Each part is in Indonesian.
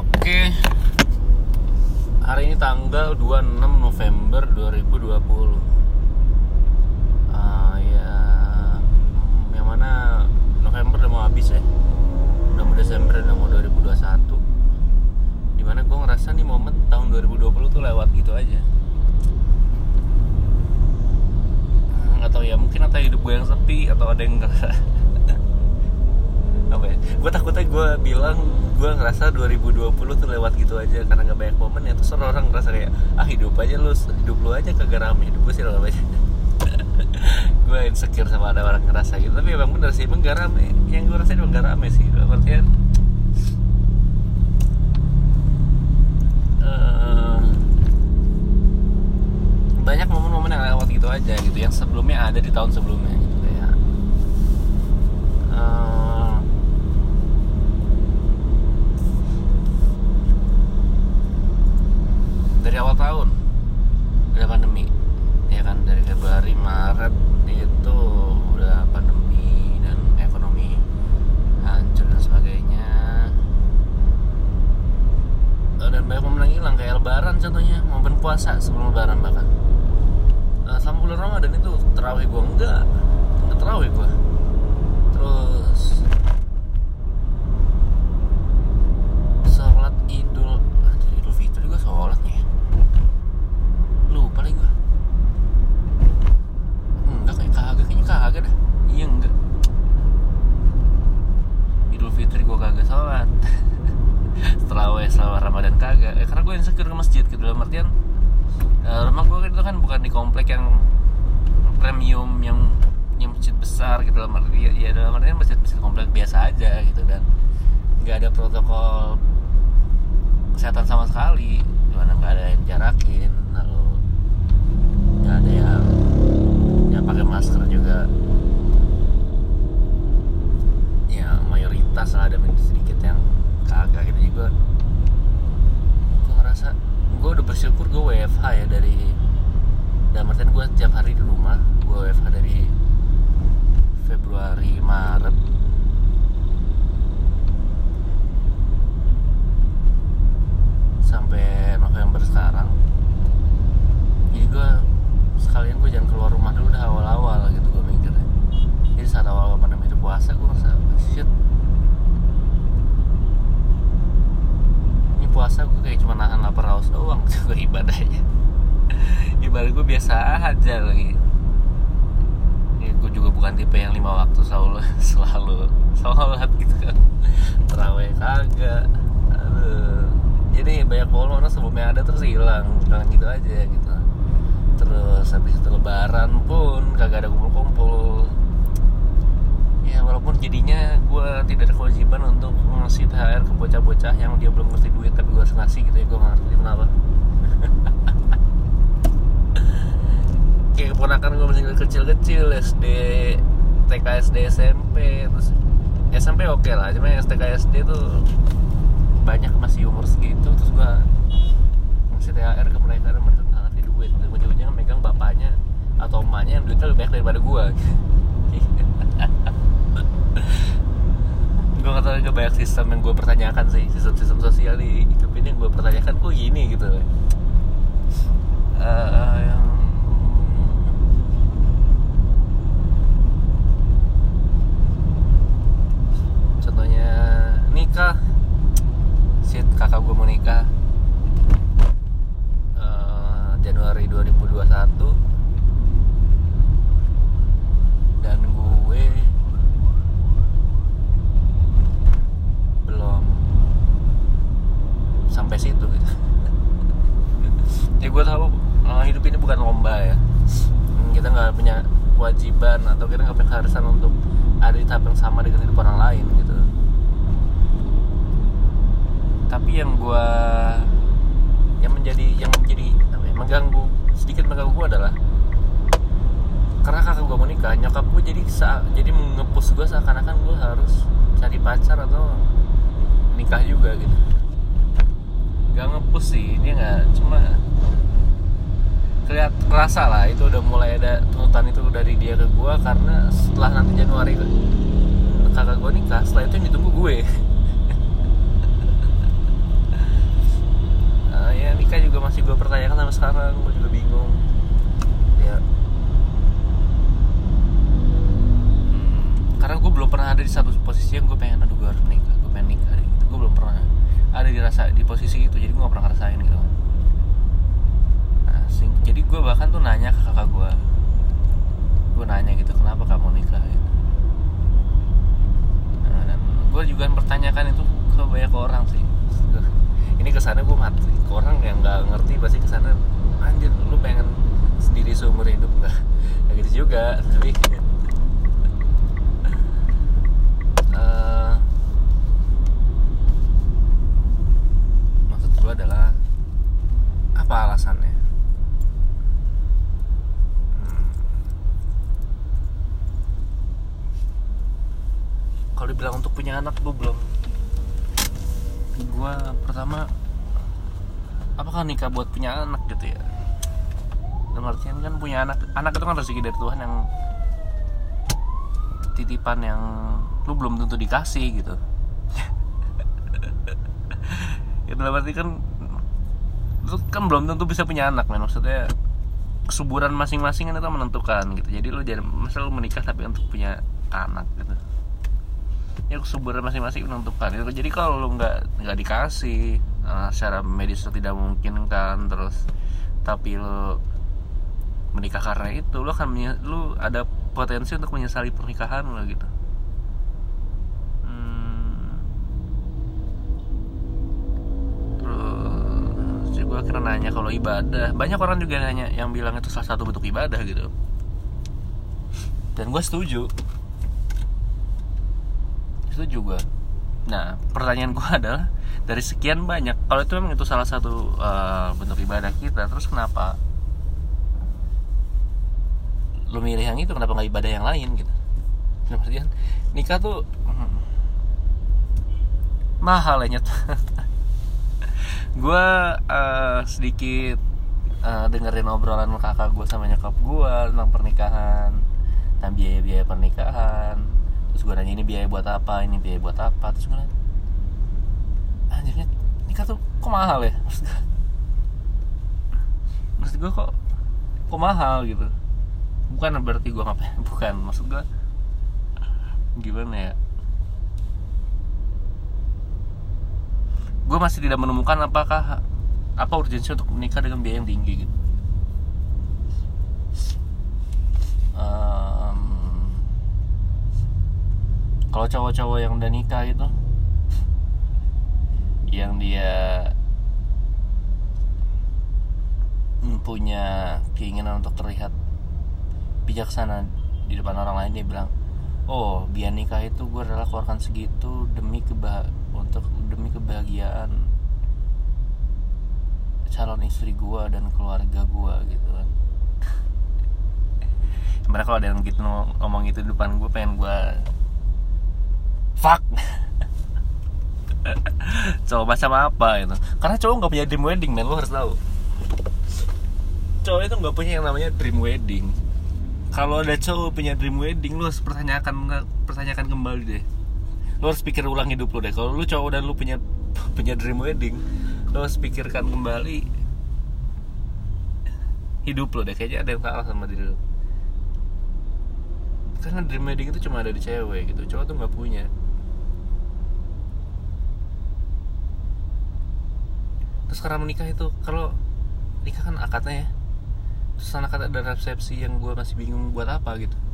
Oke. Hari ini tanggal 26 November 2020. Ah ya, yang mana November udah mau habis ya. Udah mau Desember udah mau 2021. Di mana gue ngerasa nih momen tahun 2020 tuh lewat gitu aja. Hmm, Atau ya mungkin atau hidup gue yang sepi atau ada yang ngerasa apa ya gue takutnya gue bilang gue ngerasa 2020 tuh lewat gitu aja karena gak banyak momen ya terus orang ngerasa kayak ah hidup aja lu hidup lu aja kagak rame. Hidup gue sih rame aja gue insecure sama ada orang ngerasa gitu tapi emang bener sih emang gak rame. Yang gue rasain emang gak rame sih dalam artian eh, banyak momen-momen yang lewat gitu aja gitu yang sebelumnya ada di tahun sebelumnya gitu kayak eh, dari awal tahun udah pandemi ya kan? Dari Februari Maret itu udah pandemi dan ekonomi hancur dan sebagainya Eh, dan banyak momen yang hilang kayak lebaran contohnya momen puasa sebelum lebaran bahkan Eh, selama bulan Ramadan itu terawih gue enggak enggak terawih gue terus sholat idul anjir idul fitri gue sholatnya ya. lupa lagi gue enggak kayak kagak kayaknya kagak dah iya enggak idul fitri gue kagak sholat terawih selama ramadan kagak eh, karena gue insecure ke masjid gitu dalam artian eh, rumah gue itu kan bukan di komplek yang premium yang yang masjid besar gitu dalam arti ya, ya dalam artian masjid masjid komplek biasa aja gitu dan nggak ada protokol kesehatan sama sekali di mana nggak ada yang jarakin lalu nggak ada yang yang pakai masker juga ya mayoritas lah ada sedikit yang kagak gitu juga gue ngerasa gue udah bersyukur gue WFH ya dari artian gue tiap hari di rumah gue WFH dari Februari Maret. Sampai November sekarang. Jadi gue sekalian gue jangan keluar rumah dulu dah awal-awal gitu gue mikirnya. Jadi saat awal-awal pandemi itu puasa gue ngerasa shit. Ini puasa gue kayak cuma nahan lapar haus doang juga ibadahnya ibadah gue biasa aja lagi. Ya, gue juga bukan tipe yang lima waktu selalu selalu sholat gitu kan. Terawih kagak. Aduh. Jadi banyak momen orang sebelumnya ada terus hilang. Jangan gitu aja gitu. Terus habis itu lebaran pun kagak ada kumpul-kumpul. Ya walaupun jadinya gue tidak ada kewajiban untuk ngasih THR ke bocah-bocah yang dia belum ngerti duit tapi gue harus ngasih gitu ya gue ngerti kenapa keponakan gue masih kecil-kecil SD TK SD SMP terus SMP oke lah cuma yang TK SD tuh banyak masih umur segitu terus gue ngasih THR ke mereka dan mereka nggak ngerti duit. Dan ujung-ujungnya megang bapaknya atau emaknya yang duitnya lebih banyak daripada gue gue gak tau juga banyak sistem yang gue pertanyakan sih sistem-sistem sosial di hidup ini yang gue pertanyakan kok gini gitu. Eh, yang contohnya nikah. Shit kakak gue mau nikah. Eh, Januari 2021 dan gue belum sampai situ gitu. Ya gue tahu eh, hidup ini bukan lomba ya. Kita nggak punya kewajiban atau kita nggak punya keharusan untuk ada di tahap yang sama dengan hidup orang lain gitu tapi yang gue yang menjadi yang menjadi apa ya, mengganggu sedikit mengganggu gue adalah karena kakak gue mau nikah nyokap gue jadi jadi ngepus gue seakan-akan gue harus cari pacar atau nikah juga gitu. Gak ngepus sih dia nggak cuma kelihat kerasa lah itu udah mulai ada tuntutan itu dari dia ke gue karena setelah nanti Januari kakak gue nikah setelah itu yang ditunggu gue pertanyakan sampai sekarang gue juga bingung. Ya. Hmm, karena gue belum pernah ada di satu posisi yang gue pengen aduh gue harus menikah gue pengen nikah gitu. Gue belum pernah ada di rasa di posisi itu jadi gue gak pernah ngerasain gitu. Nah, sing- jadi gue bahkan tuh nanya ke kakak gue gue nanya gitu kenapa kamu nikah? Gitu. Nah, dan gue juga mempertanyakan itu ke banyak orang sih ini ke sana gue mati. Orang yang nggak ngerti pasti ke sana anjir lu pengen sendiri seumur hidup nggak? Nggak gitu juga tapi eh, maksud gue adalah apa alasannya? Hmm. kalau dibilang untuk punya anak gue belum gue pertama apakah nikah buat punya anak gitu ya? Dalam artian kan punya anak anak itu kan rezeki dari Tuhan yang titipan yang lu belum tentu dikasih gitu. Ya dalam arti kan lu kan belum tentu bisa punya anak men. Maksudnya kesuburan masing-masing kan itu menentukan gitu. Jadi lu jangan masa lu menikah tapi untuk punya anak gitu ya kesuburan masing-masing menentukan gitu. jadi kalau lu nggak nggak dikasih eh, secara medis itu tidak mungkin kan terus tapi lu menikah karena itu lu akan lu ada potensi untuk menyesali pernikahan lo gitu Hmm. terus gue akhirnya nanya kalau ibadah banyak orang juga nanya yang bilang itu salah satu bentuk ibadah gitu dan gue setuju setuju gue nah pertanyaan gue adalah dari sekian banyak kalau itu memang itu salah satu eh, bentuk ibadah kita terus kenapa lu milih yang itu? Kenapa nggak ibadah yang lain gitu? Artian nikah tuh hmm, mahal ya gue eh, sedikit eh, dengerin obrolan kakak gue sama nyokap gue tentang pernikahan tentang biaya-biaya pernikahan terus gue nanya ini biaya buat apa? Ini biaya buat apa? Terus gue nanya anjirnya nikah tuh kok mahal ya? Maksud gue maksud gue kok kok mahal gitu. Bukan berarti gue ngapain bukan. Maksud gue gimana ya? Gue masih tidak menemukan apakah apa urgensi untuk menikah dengan biaya yang tinggi gitu. Em, kalau cowok-cowok yang udah nikah itu yang dia punya keinginan untuk terlihat bijaksana di depan orang lain dia bilang oh biar nikah itu gue rela keluarkan segitu demi keba untuk demi kebahagiaan calon istri gue dan keluarga gue gitu kan. Gimana kalau ada yang gitu ngomong itu di depan gue pengen gue fuck. Cowok macam apa gitu karena cowok nggak punya dream wedding men. Lo harus tahu. Cowok itu nggak punya yang namanya dream wedding. Kalau ada cowok punya dream wedding lu harus pertanyakan pertanyakan kembali deh. Lu harus pikir ulang hidup lu deh. Kalau lu cowok dan lu punya punya dream wedding lu harus pikirkan kembali hidup lu deh. Kayaknya ada yang salah sama diri lu. Karena dream wedding itu cuma ada di cewek gitu. Cowok tuh nggak punya terus karena menikah itu kalau nikah kan akadnya ya. Terus anak ada resepsi yang gue masih bingung buat apa gitu.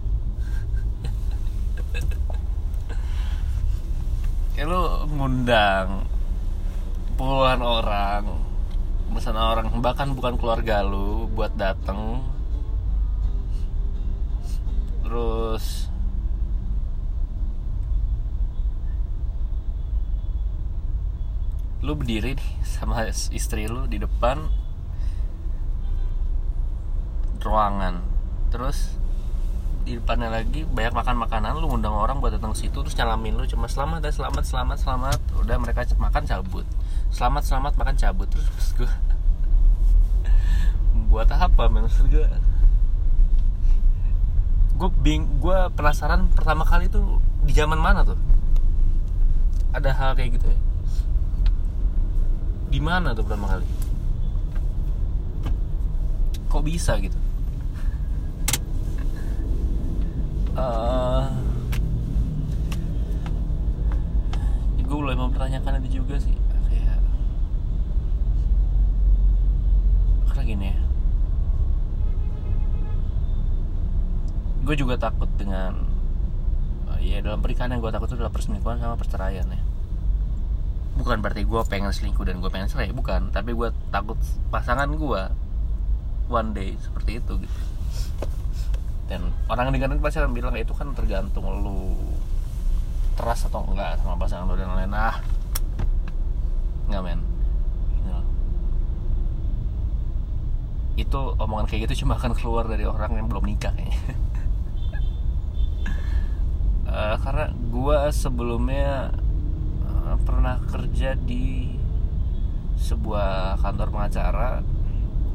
Ya lu ngundang puluhan orang misalnya orang bahkan bukan keluarga lu buat dateng terus lu berdiri nih sama istri lu di depan ruangan. Terus di depannya lagi banyak makan makanan lu ngundang orang buat datang situ terus nyalamin lu cuma selamat dan selamat selamat selamat. Udah mereka makan cabut. Selamat selamat makan cabut. Terus maksud gue buat apa men? Maksud gue gue bing gue penasaran pertama kali tuh di zaman mana tuh? Ada hal kayak gitu ya di mana tuh pertama kali? Kok bisa gitu? Uh, gue mulai mempertanyakan itu juga sih kayak karena gini ya. Gue juga takut dengan ya dalam pernikahan yang gue takut itu adalah perselingkuhan sama perceraian ya bukan berarti gue pengen selingkuh dan gue pengen cerai bukan. Tapi gue takut pasangan gue one day seperti itu gitu. Dan orang dengerin pasti akan bilang itu kan tergantung lu teras atau enggak sama pasangan lu dan lain-lain. Ah. Nggak men. Itu omongan kayak gitu cuma akan keluar dari orang yang belum nikah kayaknya. Eh, karena gua sebelumnya pernah kerja di sebuah kantor pengacara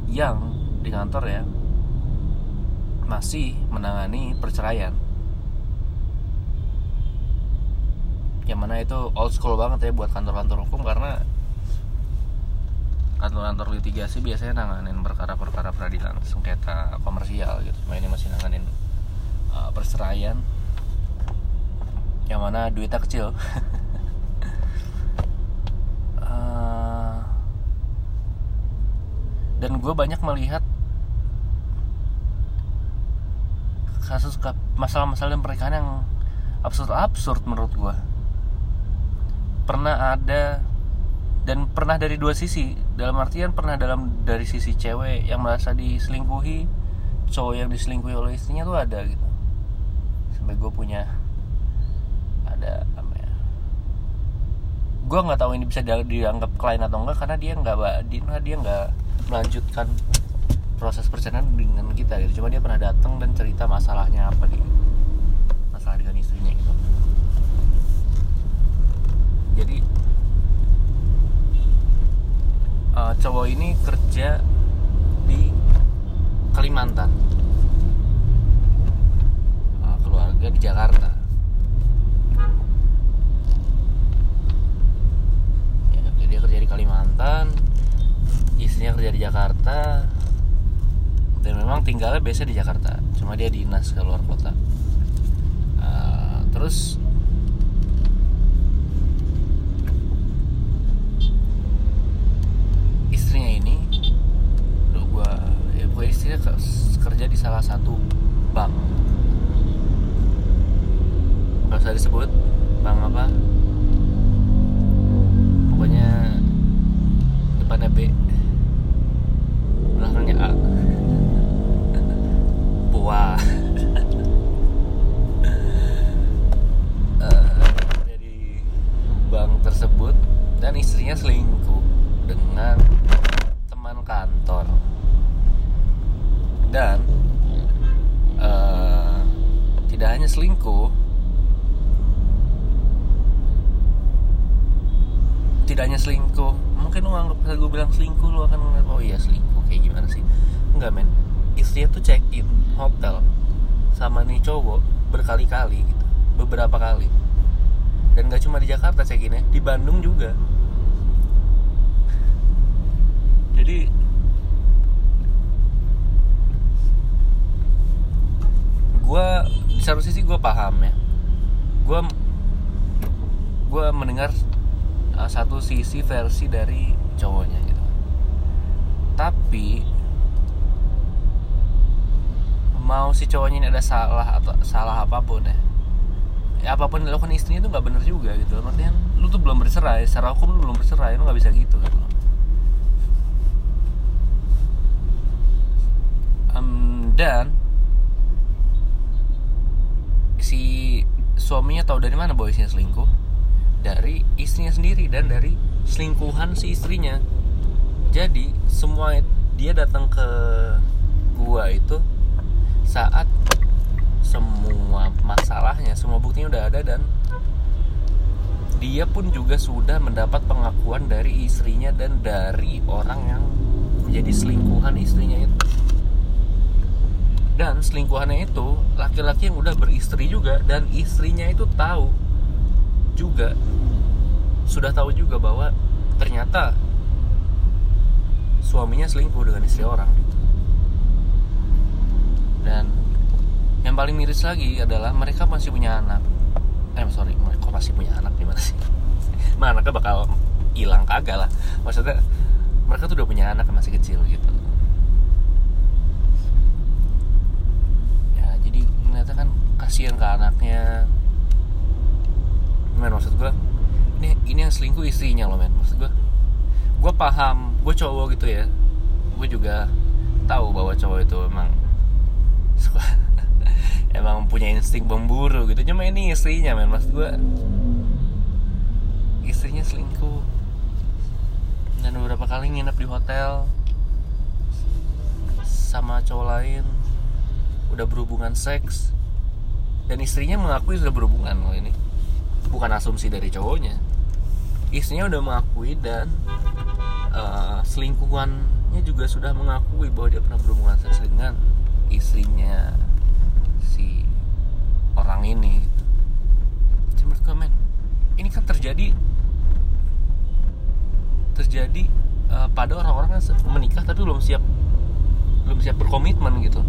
yang di kantor ya masih menangani perceraian. Yang mana itu old school banget ya buat kantor-kantor hukum karena kantor-kantor litigasi biasanya nanganin perkara-perkara peradilan sengketa komersial gitu. Cuma ini masih nanganin uh, perceraian. Yang mana duitnya kecil Uh, dan gue banyak melihat kasus masalah-masalah dalam pernikahan yang absurd absurd menurut gue pernah ada dan pernah dari dua sisi. Dalam artian pernah dalam dari sisi cewek yang merasa diselingkuhi cowok yang diselingkuhi oleh istrinya tuh ada gitu. Sampai gue punya ada apa ya gue nggak tahu ini bisa dia- dianggap klien atau enggak karena dia nggak dia nggak melanjutkan proses perceraian dengan kita gitu. Cuma dia pernah datang dan cerita masalahnya apa gitu. Masalah dengan istrinya gitu. Jadi eh, cowok ini kerja di Kalimantan. Eh, keluarga di Jakarta. Ya, dia kerja di Kalimantan istrinya kerja di Jakarta dan memang tinggalnya biasa di Jakarta cuma dia dinas ke luar kota. Uh, terus istrinya ini Duh gua ya pokoknya istrinya ke- kerja di salah satu bank. Nggak usah disebut bank apa. Pokoknya depannya B belakangnya A. Buah Eh, jadi bank tersebut dan istrinya selingkuh dengan teman kantor. Dan eh, tidak hanya selingkuh tidak hanya selingkuh mungkin lu anggap gue bilang selingkuh lu akan oh iya selingkuh kayak gimana sih? Enggak men. Istrinya tuh check in hotel sama nih cowok berkali-kali gitu beberapa kali. Dan gak cuma di Jakarta check innya di Bandung juga. Jadi gue di satu sisi gue paham ya. Gue gue mendengar uh, satu sisi versi dari cowoknya tapi mau si cowoknya ini ada salah atau salah apa pun ya. Ya apa pun dilakukan istrinya itu nggak bener juga gitu. Artinya lu tuh belum bercerai secara hukum lu belum bercerai lu nggak bisa gitu gitu Em, dan si suaminya tahu dari mana istrinya selingkuh? Dari istrinya sendiri dan dari selingkuhan si istrinya. Jadi semua dia datang ke gua itu saat semua masalahnya semua buktinya udah ada dan dia pun juga sudah mendapat pengakuan dari istrinya dan dari orang yang menjadi selingkuhan istrinya itu. Dan selingkuhannya itu laki-laki yang udah beristri juga dan istrinya itu tahu juga sudah tahu juga bahwa ternyata suaminya selingkuh dengan istri orang gitu. dan yang paling miris lagi adalah mereka masih punya anak. Eh sorry mereka masih punya anak gimana sih? Mana anaknya bakal hilang kagak lah. Maksudnya mereka tuh udah punya anak yang masih kecil gitu. Ya jadi ternyata kan kasihan ke anaknya. Men maksud gue ini ini yang selingkuh istrinya loh men. Maksud gue gue paham gue cowok gitu ya. Gue juga tahu bahwa cowok itu emang suka emang punya insting pemburu gitu. Cuma ini istrinya men. Maksud gue istrinya selingkuh. Dan beberapa kali nginep di hotel sama cowok lain. Udah berhubungan seks. Dan istrinya mengakui sudah berhubungan loh ini. Bukan asumsi dari cowoknya. Istrinya udah mengakui dan uh, selingkuhannya juga sudah mengakui bahwa dia pernah berhubungan seks dengan istrinya si orang ini. Jadi menurut gue ini kan terjadi terjadi uh, pada orang-orang yang menikah tapi belum siap belum siap berkomitmen gitu.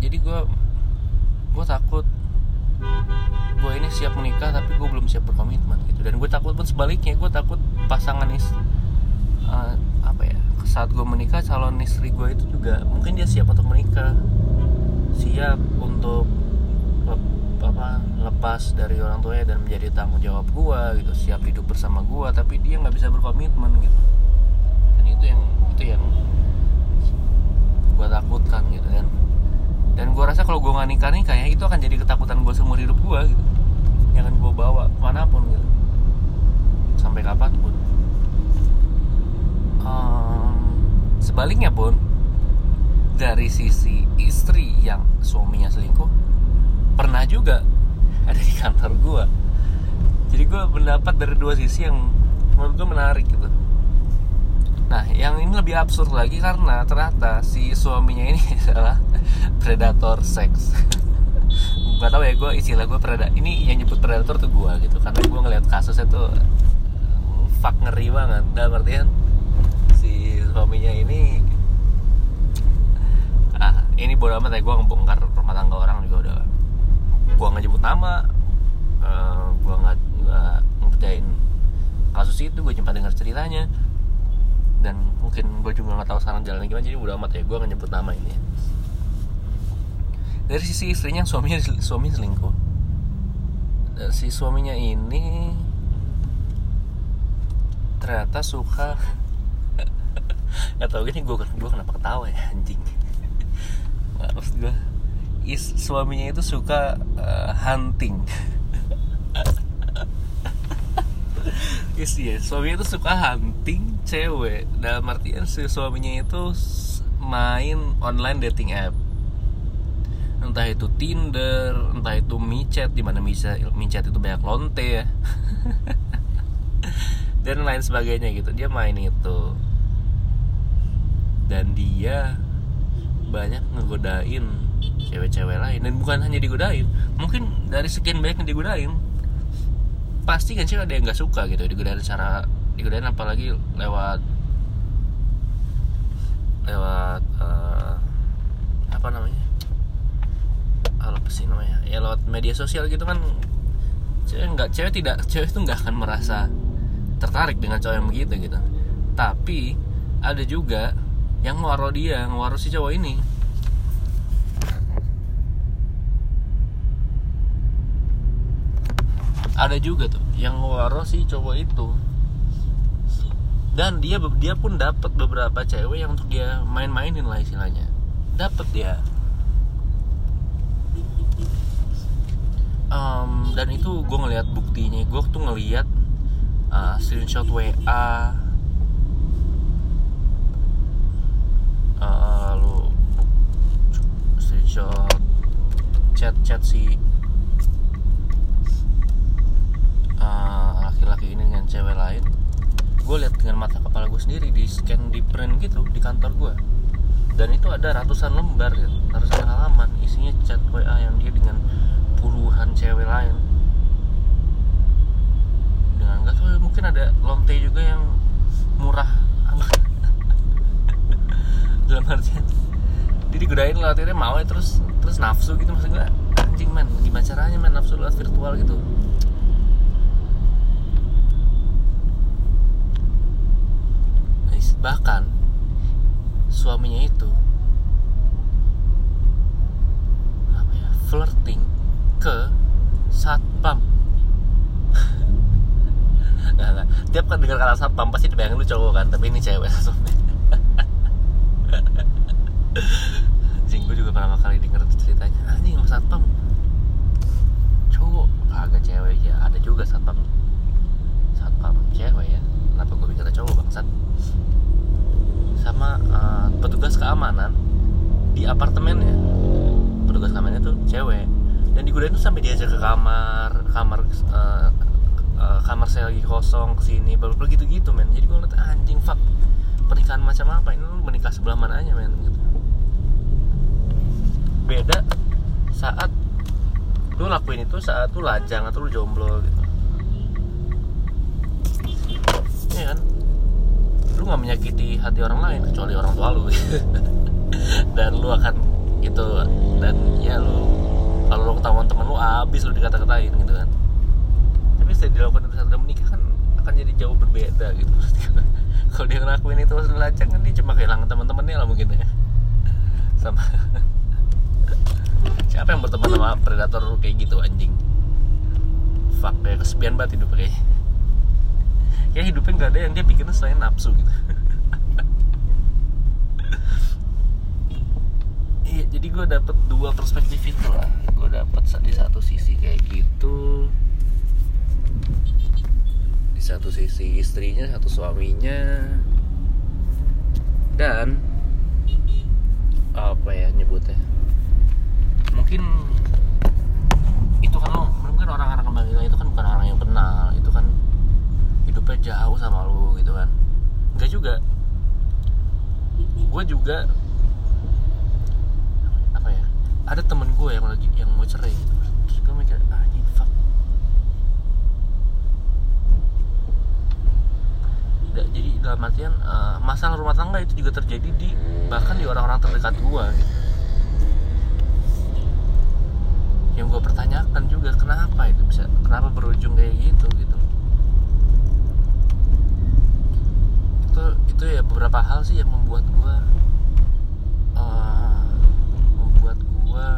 Jadi gue gue takut gue ini siap menikah tapi gue belum siap berkomitmen gitu. Dan gue takut pun sebaliknya gue takut pasangan is uh, apa ya saat gue menikah calon istri gue itu juga mungkin dia siap untuk menikah. Siap untuk lep, apa lepas dari orang tuanya dan menjadi tanggung jawab gue gitu. Siap hidup bersama gue tapi dia nggak bisa berkomitmen gitu. Dan itu yang itu yang gue takutkan gitu. Dan dan gue rasa kalau gue nggak nikah nih kayaknya itu akan jadi ketakutan gue seumur hidup gue gitu bawa mana pun gitu. Sampai kapan pun. Um, sebaliknya pun dari sisi istri yang suaminya selingkuh pernah juga ada di kantor gue jadi gue mendapat dari dua sisi yang menurut gue menarik gitu. Nah, yang ini lebih absurd lagi karena ternyata si suaminya ini adalah predator seks. Gak tau ya, gue istilah gue predator. Ini yang nyebut predator tuh gue gitu, karena gue ngeliat kasusnya tuh fuck ngeri banget. Dalam artian si suaminya ini ah ini bodo amat ya gue ngebongkar rumah tangga orang juga udah gue nggak nyebut nama uh, gue nggak nggak ngerjain kasus itu gue cuma dengar ceritanya dan mungkin gue juga nggak tahu sekarang jalan gimana jadi udah amat ya gue nggak nyebut nama ini dari sisi istrinya suaminya suami selingkuh. Si suaminya ini ternyata suka nggak tahu gini gue gue kenapa ketawa ya anjing. Nggak maksud gue is suaminya itu suka uh, hunting. Yes, yes. suaminya itu suka hunting cewek. Dalam artian si suaminya itu main online dating app entah itu Tinder, entah itu micet di mana bisa micet itu banyak lonte ya. dan lain sebagainya gitu. Dia main itu. Dan dia banyak ngegodain cewek-cewek lain dan bukan hanya digodain, mungkin dari sekian banyak yang digodain pasti kan cewek ada yang nggak suka gitu digodain cara digodain apalagi lewat lewat uh, apa namanya apa sih namanya. Ya lewat media sosial gitu kan cewek nggak cewek tidak cewek itu nggak akan merasa tertarik dengan cowok yang begitu gitu. Tapi ada juga yang ngewaro dia ngewaro si cowok ini. Ada juga tuh yang ngewaro si cowok itu. Dan dia dia pun dapat beberapa cewek yang untuk dia main-mainin lah istilahnya. Dapat dia um, dan itu gue ngelihat buktinya. Gue tuh ngelihat uh, screenshot WA uh, lu screenshot chat-chat si laki-laki uh, ini dengan cewek lain. Gue lihat dengan mata kepala gue sendiri di scan di print gitu di kantor gue dan itu ada ratusan lembar ya, ratusan halaman isinya chat WA yang dia dengan puluhan cewek lain. Dengan gak tau mungkin ada lonte juga yang murah. Dalam artian dia digodain lewat itu mau ya terus terus nafsu gitu. Maksud gue anjing man gimana caranya man nafsu lewat virtual gitu? Bahkan suaminya itu apa ya flirting ke satpam. Nggak, nggak. tiap kan dengar kata satpam pasti dibayangin lu cowok kan tapi ini cewek anjing gue juga pertama kali denger ceritanya. Anjing sama satpam. Cowok agak cewek ya ada juga satpam. Satpam cewek ya. Kenapa gue pikir cowok bangsat sama uh, petugas keamanan di apartemennya. Petugas keamanannya tuh cewek. Dan digodain tuh sampai diajak ke kamar kamar uh, uh, kamar saya lagi kosong ke sini baru begitu gitu men. Jadi gue ngeliat anjing fuck. Pernikahan macam apa? Ini menikah sebelah mana aja men? Gitu. Beda saat lu lakuin itu saat lu lajang atau lu jomblo gitu. Iya kan lu nggak menyakiti hati orang lain kecuali orang tua lu. Dan lu akan itu dan ya lu kalau lu ketahuan temen lu abis lu dikata-katain gitu kan. Tapi setelah dilakukan saat udah menikah kan akan jadi jauh berbeda gitu. Kalau dia ngelakuin itu pas lajang kan dia cuma kehilangan teman-temannya lah mungkin ya. Sama. Siapa yang berteman sama predator kayak gitu anjing? Fuck kayak kesepian banget hidup kayaknya ya hidupnya nggak ada yang dia bikin selain nafsu gitu. Iya jadi gue dapet dua perspektif itu lah. Gue dapet di satu sisi kayak gitu. Di satu sisi istrinya satu suaminya. Dan apa ya nyebutnya? Mungkin itu kan lo mungkin orang-orang kembali itu kan bukan orang yang kenal itu kan hidupnya jauh sama lu gitu kan. Enggak juga. Gue juga apa ya ada temen gue yang lagi yang mau cerai gitu. Terus gue mikir ah ini fuck. Nggak, jadi dalam artian uh, masalah rumah tangga itu juga terjadi di bahkan di orang-orang terdekat gue gitu. Yang gue pertanyakan juga kenapa itu bisa kenapa berujung kayak gitu gitu itu itu ya beberapa hal sih yang membuat gue uh, membuat gue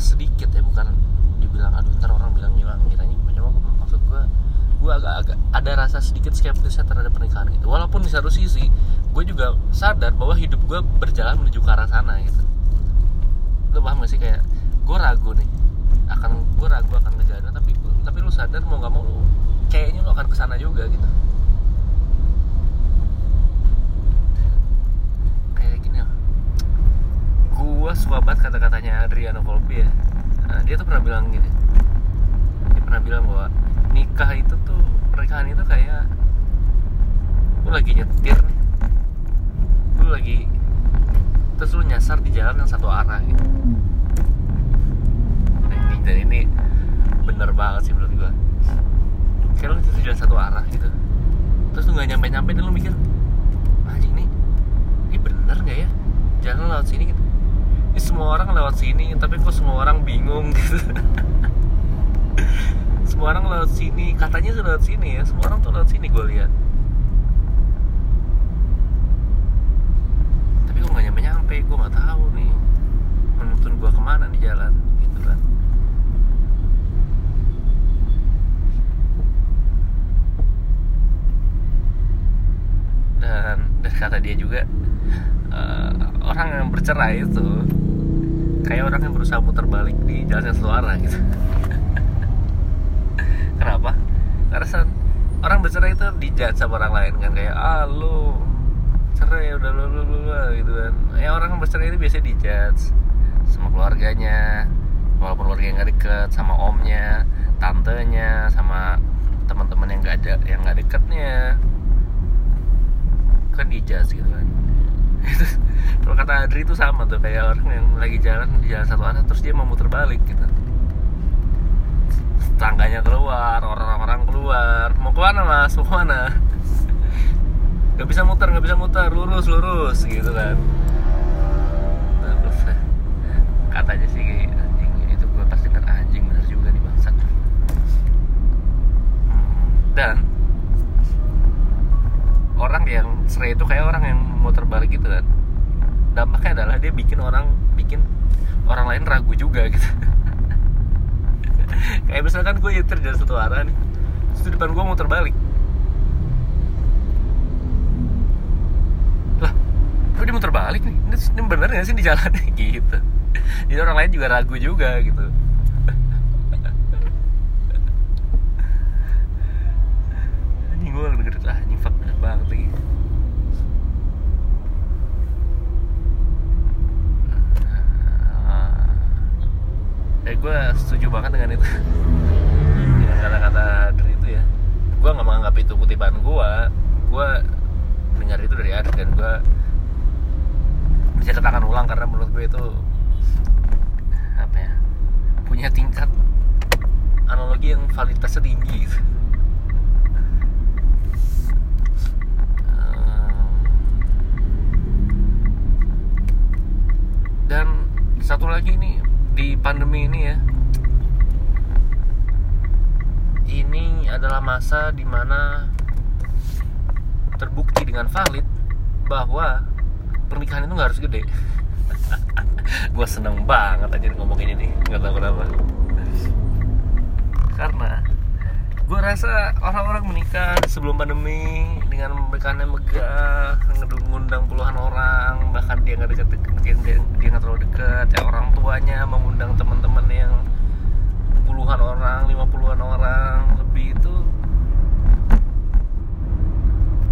sedikit ya bukan dibilang aduh ntar orang bilang hilang kiranya cuma maksud gue gue agak-agak ada rasa sedikit skeptisnya terhadap pernikahan gitu. Walaupun di satu sisi gue juga sadar bahwa hidup gue berjalan menuju ke arah sana gitu. Lo paham gak sih? Kayak gue ragu nih akan gue ragu akan ngejalanin tapi tapi lu sadar mau nggak mau lu kayaknya lu akan ke sana juga gitu. Kayak gini ya. Gue suka banget kata-katanya Adriano Colby ya. Nah, dia tuh pernah bilang gini. Dia pernah bilang bahwa nikah itu tuh pernikahan itu kayak lu lagi nyetir nih. Lu lagi terus lu nyasar di jalan yang satu arah gitu. Nah, ini dan ini bener banget sih menurut gua kayak lu itu satu arah gitu. Terus lu nggak nyampe nyampe dan lu mikir anjing nih ini bener nggak ya? Jalan lewat sini gitu. Ini semua orang lewat sini tapi kok semua orang bingung gitu. Semua orang lewat sini katanya tuh lewat sini ya semua orang tuh lewat sini gue lihat. Tapi gue nggak nyampe nyampe gue nggak tahu nih menuntun gue ke mana di jalan gitu kan dan dan kata dia juga uh, orang yang bercerai itu kayak orang yang berusaha muter balik di jalan yang satu arah gitu. Kenapa? Karena orang bercerai itu dijat sama orang lain kan kayak ah lu cerai udah lu lu lu lu," gitu kan. Ya orang yang bercerai itu biasanya dijat sama keluarganya walaupun keluarga nggak deket sama omnya tantenya sama teman-teman yang nggak ada yang nggak deketnya kan dijat gitu kan. Kalau kata Adri itu sama tuh kayak orang yang lagi jalan di jalan satu arah terus dia mau muter balik gitu. Tetangganya keluar orang-orang keluar. Mau ke mana mas? Mau ke mana? Nggak bisa muter nggak bisa muter. Lurus lurus gitu kan. Terus katanya sih anjing itu gue pasti denger anjing bener juga nih bangsat. Hmm, dan orang yang serai itu kayak orang yang muter balik gitu kan. Dampaknya adalah dia bikin orang bikin orang lain ragu juga gitu. Kayak misalkan gue nyetir dari satu arah nih terus di depan gue muter balik lah kok dia muter balik nih? Ini, ini bener gak sih di jalannya gitu. Jadi orang lain juga ragu juga gitu anjing gue denger ah anjing fuck bener banget lagi ya gue setuju banget dengan itu. Dengan kata-kata dari itu ya. Gue nggak menganggap itu kutipan gue gue dengar itu dari Adit dan gue bisa katakan ulang karena menurut gue itu apa ya punya tingkat analogi yang validitasnya tinggi. Gitu. dan satu lagi nih di pandemi ini ya ini adalah masa di mana terbukti dengan valid bahwa pernikahan itu nggak harus gede. Gue seneng banget aja ngomongin ini nggak tahu kenapa. Karena gue rasa orang-orang menikah sebelum pandemi dengan pernikahannya megah ngundang puluhan orang bahkan dia nggak dia, dia nggak terlalu dekat ya orang tuanya mengundang teman-teman yang puluhan orang lima puluhan orang lebih itu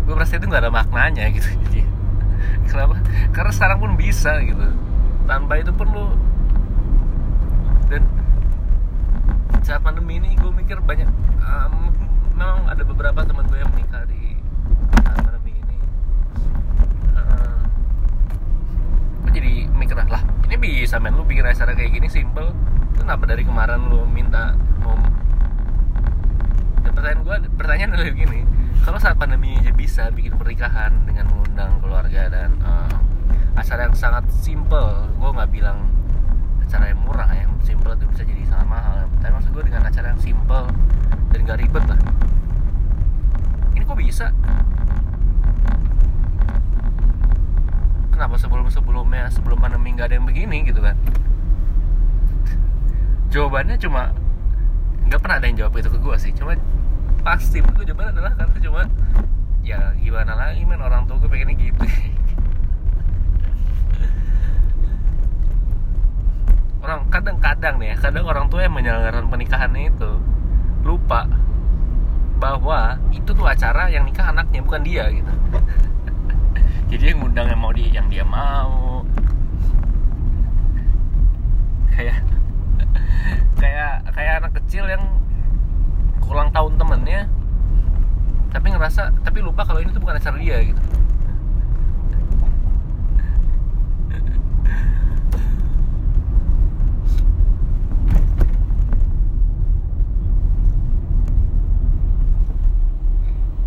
gue merasa itu nggak ada maknanya gitu. Jadi kenapa? Karena sekarang pun bisa gitu. Tanpa itu pun lu dan saat pandemi ini gue mikir banyak um, memang ada beberapa teman gue yang menikah di saat pandemi ini. Uh, gue jadi mikir lah ini bisa men. Lu bikin acara kayak gini simple. Itu kenapa dari kemarin lu minta mau dan pertanyaan gue pertanyaan adalah begini kalau saat pandemi aja bisa bikin pernikahan dengan mengundang keluarga dan uh, acara yang sangat simple. Gue nggak bilang acara yang murah yang simple itu bisa jadi sangat mahal. Tapi maksud gue dengan acara yang simple dan gak ribet lah. Ini kok bisa? Kenapa sebelum sebelumnya sebelum pandemi nggak ada yang begini gitu kan? Jawabannya cuma nggak pernah ada yang jawab itu ke gue sih. Cuma pasti menurut gue adalah karena cuma ya gimana lagi men? Orang tua gue pengennya gitu. Orang kadang-kadang nih ya kadang orang tua yang menyelenggarakan pernikahannya itu lupa bahwa itu tuh acara yang nikah anaknya bukan dia gitu. Jadi yang ngundang yang mau dia yang dia mau. Kayak kayak kayak anak kecil yang ulang tahun temennya tapi ngerasa tapi lupa kalau ini tuh bukan acara dia gitu.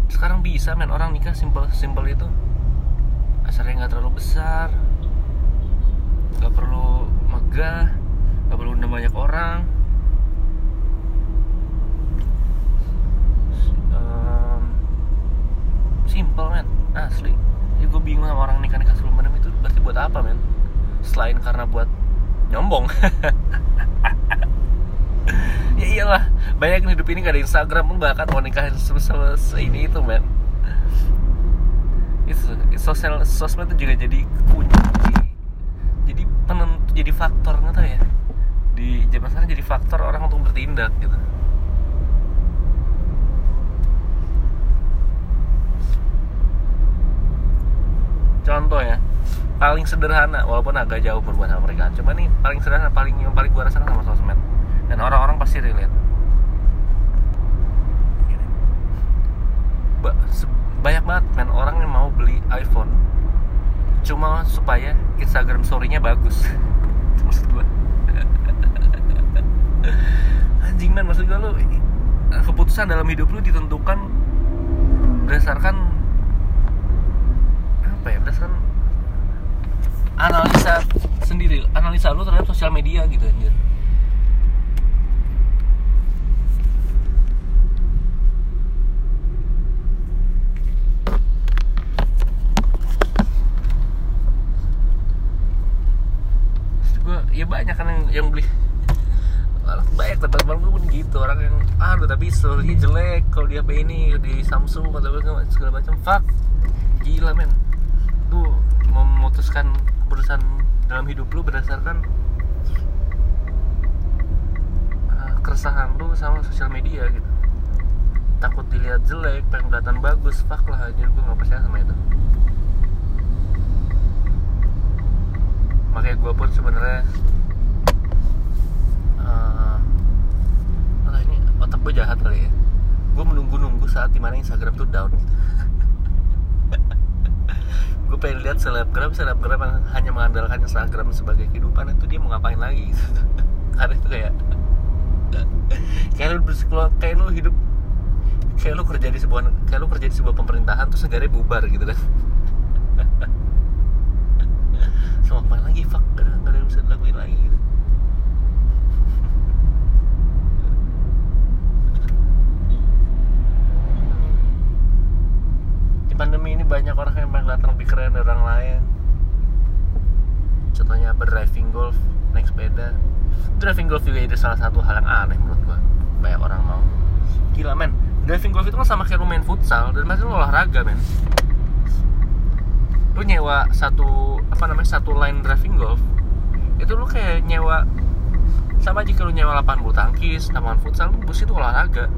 Sekarang bisa men orang nikah simpel simpel itu. Acaranya nggak terlalu besar nggak perlu megah nggak perlu undang banyak orang um, simple men. Asli. Jadi gue bingung sama orang nikah nikah sebelum pandemi itu berarti buat apa men? Selain karena buat nyombong. Ya iyalah. Banyak hidup ini gak ada Instagram pun bahkan mau sebesar ini itu men. Itu sosial sosmed itu juga jadi kunci. Jadi penentu jadi faktor nggak tahu ya. Di zaman sekarang jadi faktor orang untuk bertindak gitu contoh ya paling sederhana walaupun agak jauh berbuat sama mereka cuma nih paling sederhana paling yang paling gua rasakan sama sosmed. Dan orang-orang pasti relate. Ba banyak banget men orang yang mau beli iPhone cuma supaya Instagram story-nya bagus. Maksud gue anjing man maksud gue lu keputusan dalam hidup lu ditentukan berdasarkan apa ya berdasarkan analisa sendiri analisa lu terhadap sosial media gitu anjir. Gue ya banyak kan yang, yang beli. Banyak teman-teman gue pun gitu orang yang aduh tapi story jelek kalau di HP ini di Samsung atau segala macam. Fuck. Gila men memutuskan keputusan dalam hidup lu berdasarkan uh, keresahan lu sama sosial media gitu. Takut dilihat jelek pengen bagus fuck lah aja gue gak percaya sama itu. Makanya gue pun sebenarnya uh, ini otak gue jahat kali ya. Gue menunggu-nunggu saat di mana Instagram tuh down. gitu gue pengen lihat selebgram selebgram yang hanya mengandalkan Instagram sebagai kehidupan itu dia mau ngapain lagi gitu. karena itu kayak kayak lu kayak lu hidup kayak lu kerja di sebuah kayak lu kerja di sebuah pemerintahan terus negaranya bubar gitu kan so ngapain lagi fuck gak ada yang bisa dilakuin lagi gitu. Pandemi ini banyak orang yang kelihatan lebih keren dari orang lain. Contohnya apa driving golf naik sepeda. Driving golf juga itu salah satu hal yang aneh menurut gua. Banyak orang mau. Gila men. Driving golf itu kan sama kayak lu main futsal dan masih lu olahraga men. Lu nyewa satu apa namanya satu line driving golf itu lu kayak nyewa sama jika lu nyewa lapangan bulu tangkis lapangan futsal lu bus itu olahraga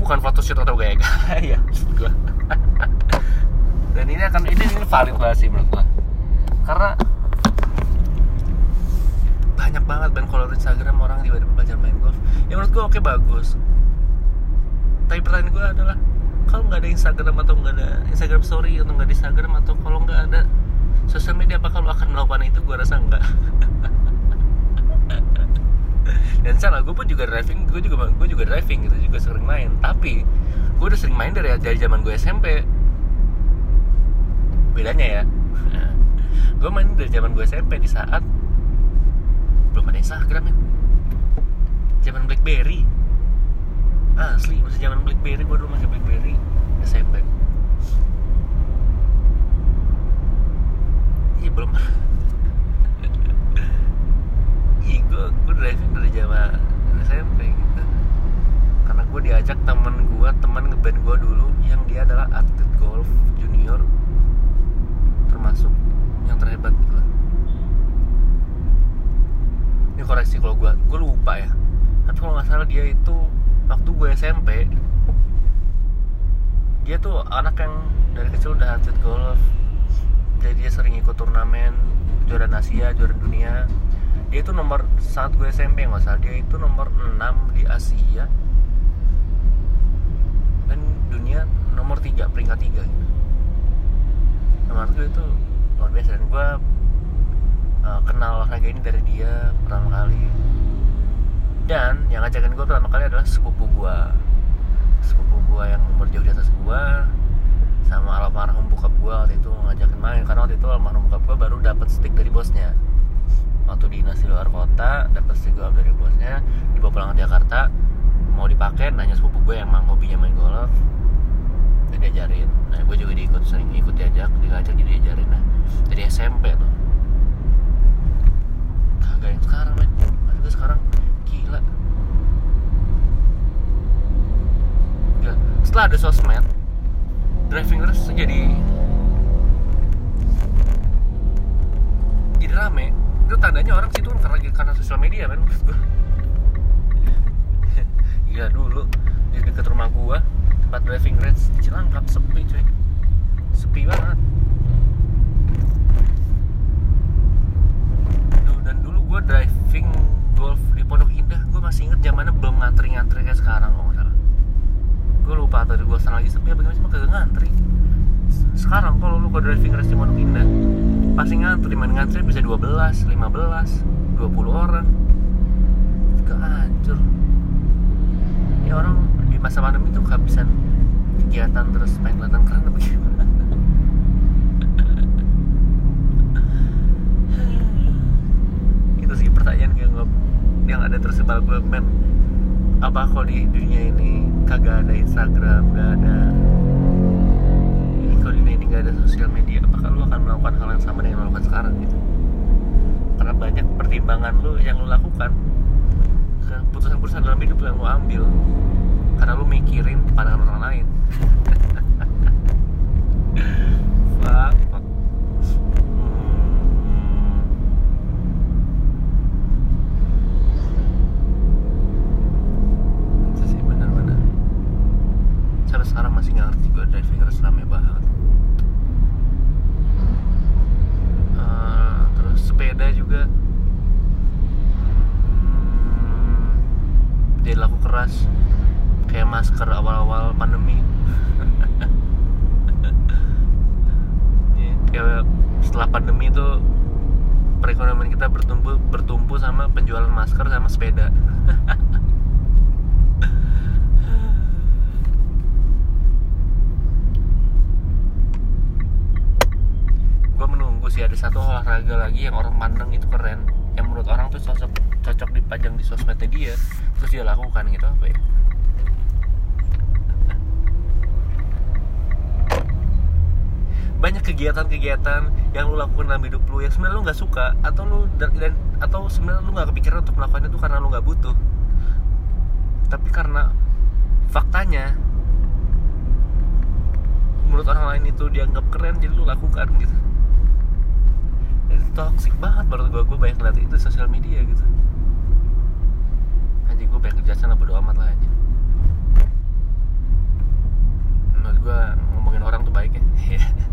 bukan photoshoot atau gaya-gaya. Gua. Dan ini akan ini, ini valid banget sih menurut gua. Karena banyak banget band kalau Instagram orang tiba-tiba belajar main golf. Ya menurut gua oke bagus. Tapi pertanyaan gua adalah kalau nggak ada Instagram atau nggak ada Instagram Story atau nggak ada Instagram atau kalau nggak ada sosial media apakah lo akan melakukan itu? Gue rasa enggak dan salah gue pun juga driving gue juga gue juga driving gitu juga sering main. Tapi gue udah sering main dari dari zaman gue SMP bedanya ya gue main dari zaman gue SMP di saat belum ada Instagram ya. Zaman BlackBerry. Asli masih zaman BlackBerry gue dulu masih BlackBerry SMP iya belum iya gue gue driving dari zaman SMP gitu karena gue diajak temen gue teman ngeband gue dulu atlet golf junior termasuk yang terhebat gitu lah. Ini koreksi kalau gue gue lupa ya. Tapi kalau nggak salah dia itu waktu gue SMP dia tuh anak yang dari kecil udah atlet golf. Jadi dia sering ikut turnamen juara Asia juara dunia. Dia itu nomor saat gue SMP nggak salah dia itu nomor 6 di Asia. Dan dunia nomor 3 peringkat 3 gitu. Nomor gue itu luar biasa dan gue uh, kenal olahraga ini dari dia pertama kali. Dan yang ngajakin gue pertama kali adalah sepupu gue sepupu gue yang umur jauh di atas gue sama almarhum bokap gue waktu itu ngajakin main. Karena waktu itu almarhum bokap gue baru dapat stick dari bosnya. Waktu dinas di luar kota dapat stick golf dari bosnya dibawa pulang ke Jakarta mau dipakai nanya sepupu gue yang emang hobinya main golf dan diajarin. Nah gue juga diikut sering ikut diajak diajak jadi diajarin. Nah dari SMP tuh. Kagak yang sekarang men. Maksud sekarang. Gila. Gila. Setelah ada sosmed driving race jadi jadi rame. Itu tandanya orang situ karena karena sosial media gua. Gila dulu di dekat rumah gua tempat driving range Cilangkap sepi cuy. Sepi banget. Duh, dan dulu gua driving golf di Pondok Indah gua masih inget zamannya belum ngantri-ngantri kayak sekarang kalau nggak gue lupa tadi gue sana lagi sepi apa gimana cuma kagak ngantri. Sekarang kalau lu ke driving race di Pondok Indah pasti ngantri main ngantri bisa 12, 15, 20 orang. Juga hancur. Ya orang di masa pandemi tuh kehabisan kegiatan terus pengen kelihatan keren apa gimana? Itu sih pertanyaan yang yang ada tersebar gue men. Apa kalau di dunia ini kagak ada Instagram gak ada kalau di dunia ini gak ada sosial media apakah lu akan melakukan hal yang sama dengan yang melakukan sekarang gitu? Karena banyak pertimbangan lu yang lu lakukan keputusan-keputusan dalam hidup yang lu ambil karena lu mikirin pandangan orang lain. Fuck, fuck. Itu sih benar-benar sampai sekarang masih nggak ngerti gue driving harus rame banget. Terus sepeda juga. Hmm, jadi laku keras masker awal-awal pandemi. Setelah pandemi itu perekonomian kita bertumbuh bertumpu sama penjualan masker sama sepeda. Gue menunggu sih ada satu olahraga lagi yang orang pandang itu keren. Yang menurut orang tuh cocok cocok dipajang di sosmednya dia. Terus dia lakukan gitu apa ya banyak kegiatan-kegiatan yang lu lakukan dalam hidup lu yang sebenarnya lu nggak suka atau lu dan atau sebenarnya lu nggak kepikiran untuk melakukannya itu karena lu nggak butuh. Tapi karena faktanya menurut orang lain itu dianggap keren jadi lu lakukan gitu. Itu toxic banget baru gue gue banyak lihat itu sosial media gitu. Anjing gue banyak kerjaan lah bodo amat lah anjing. Menurut gue ngomongin orang tuh baik ya.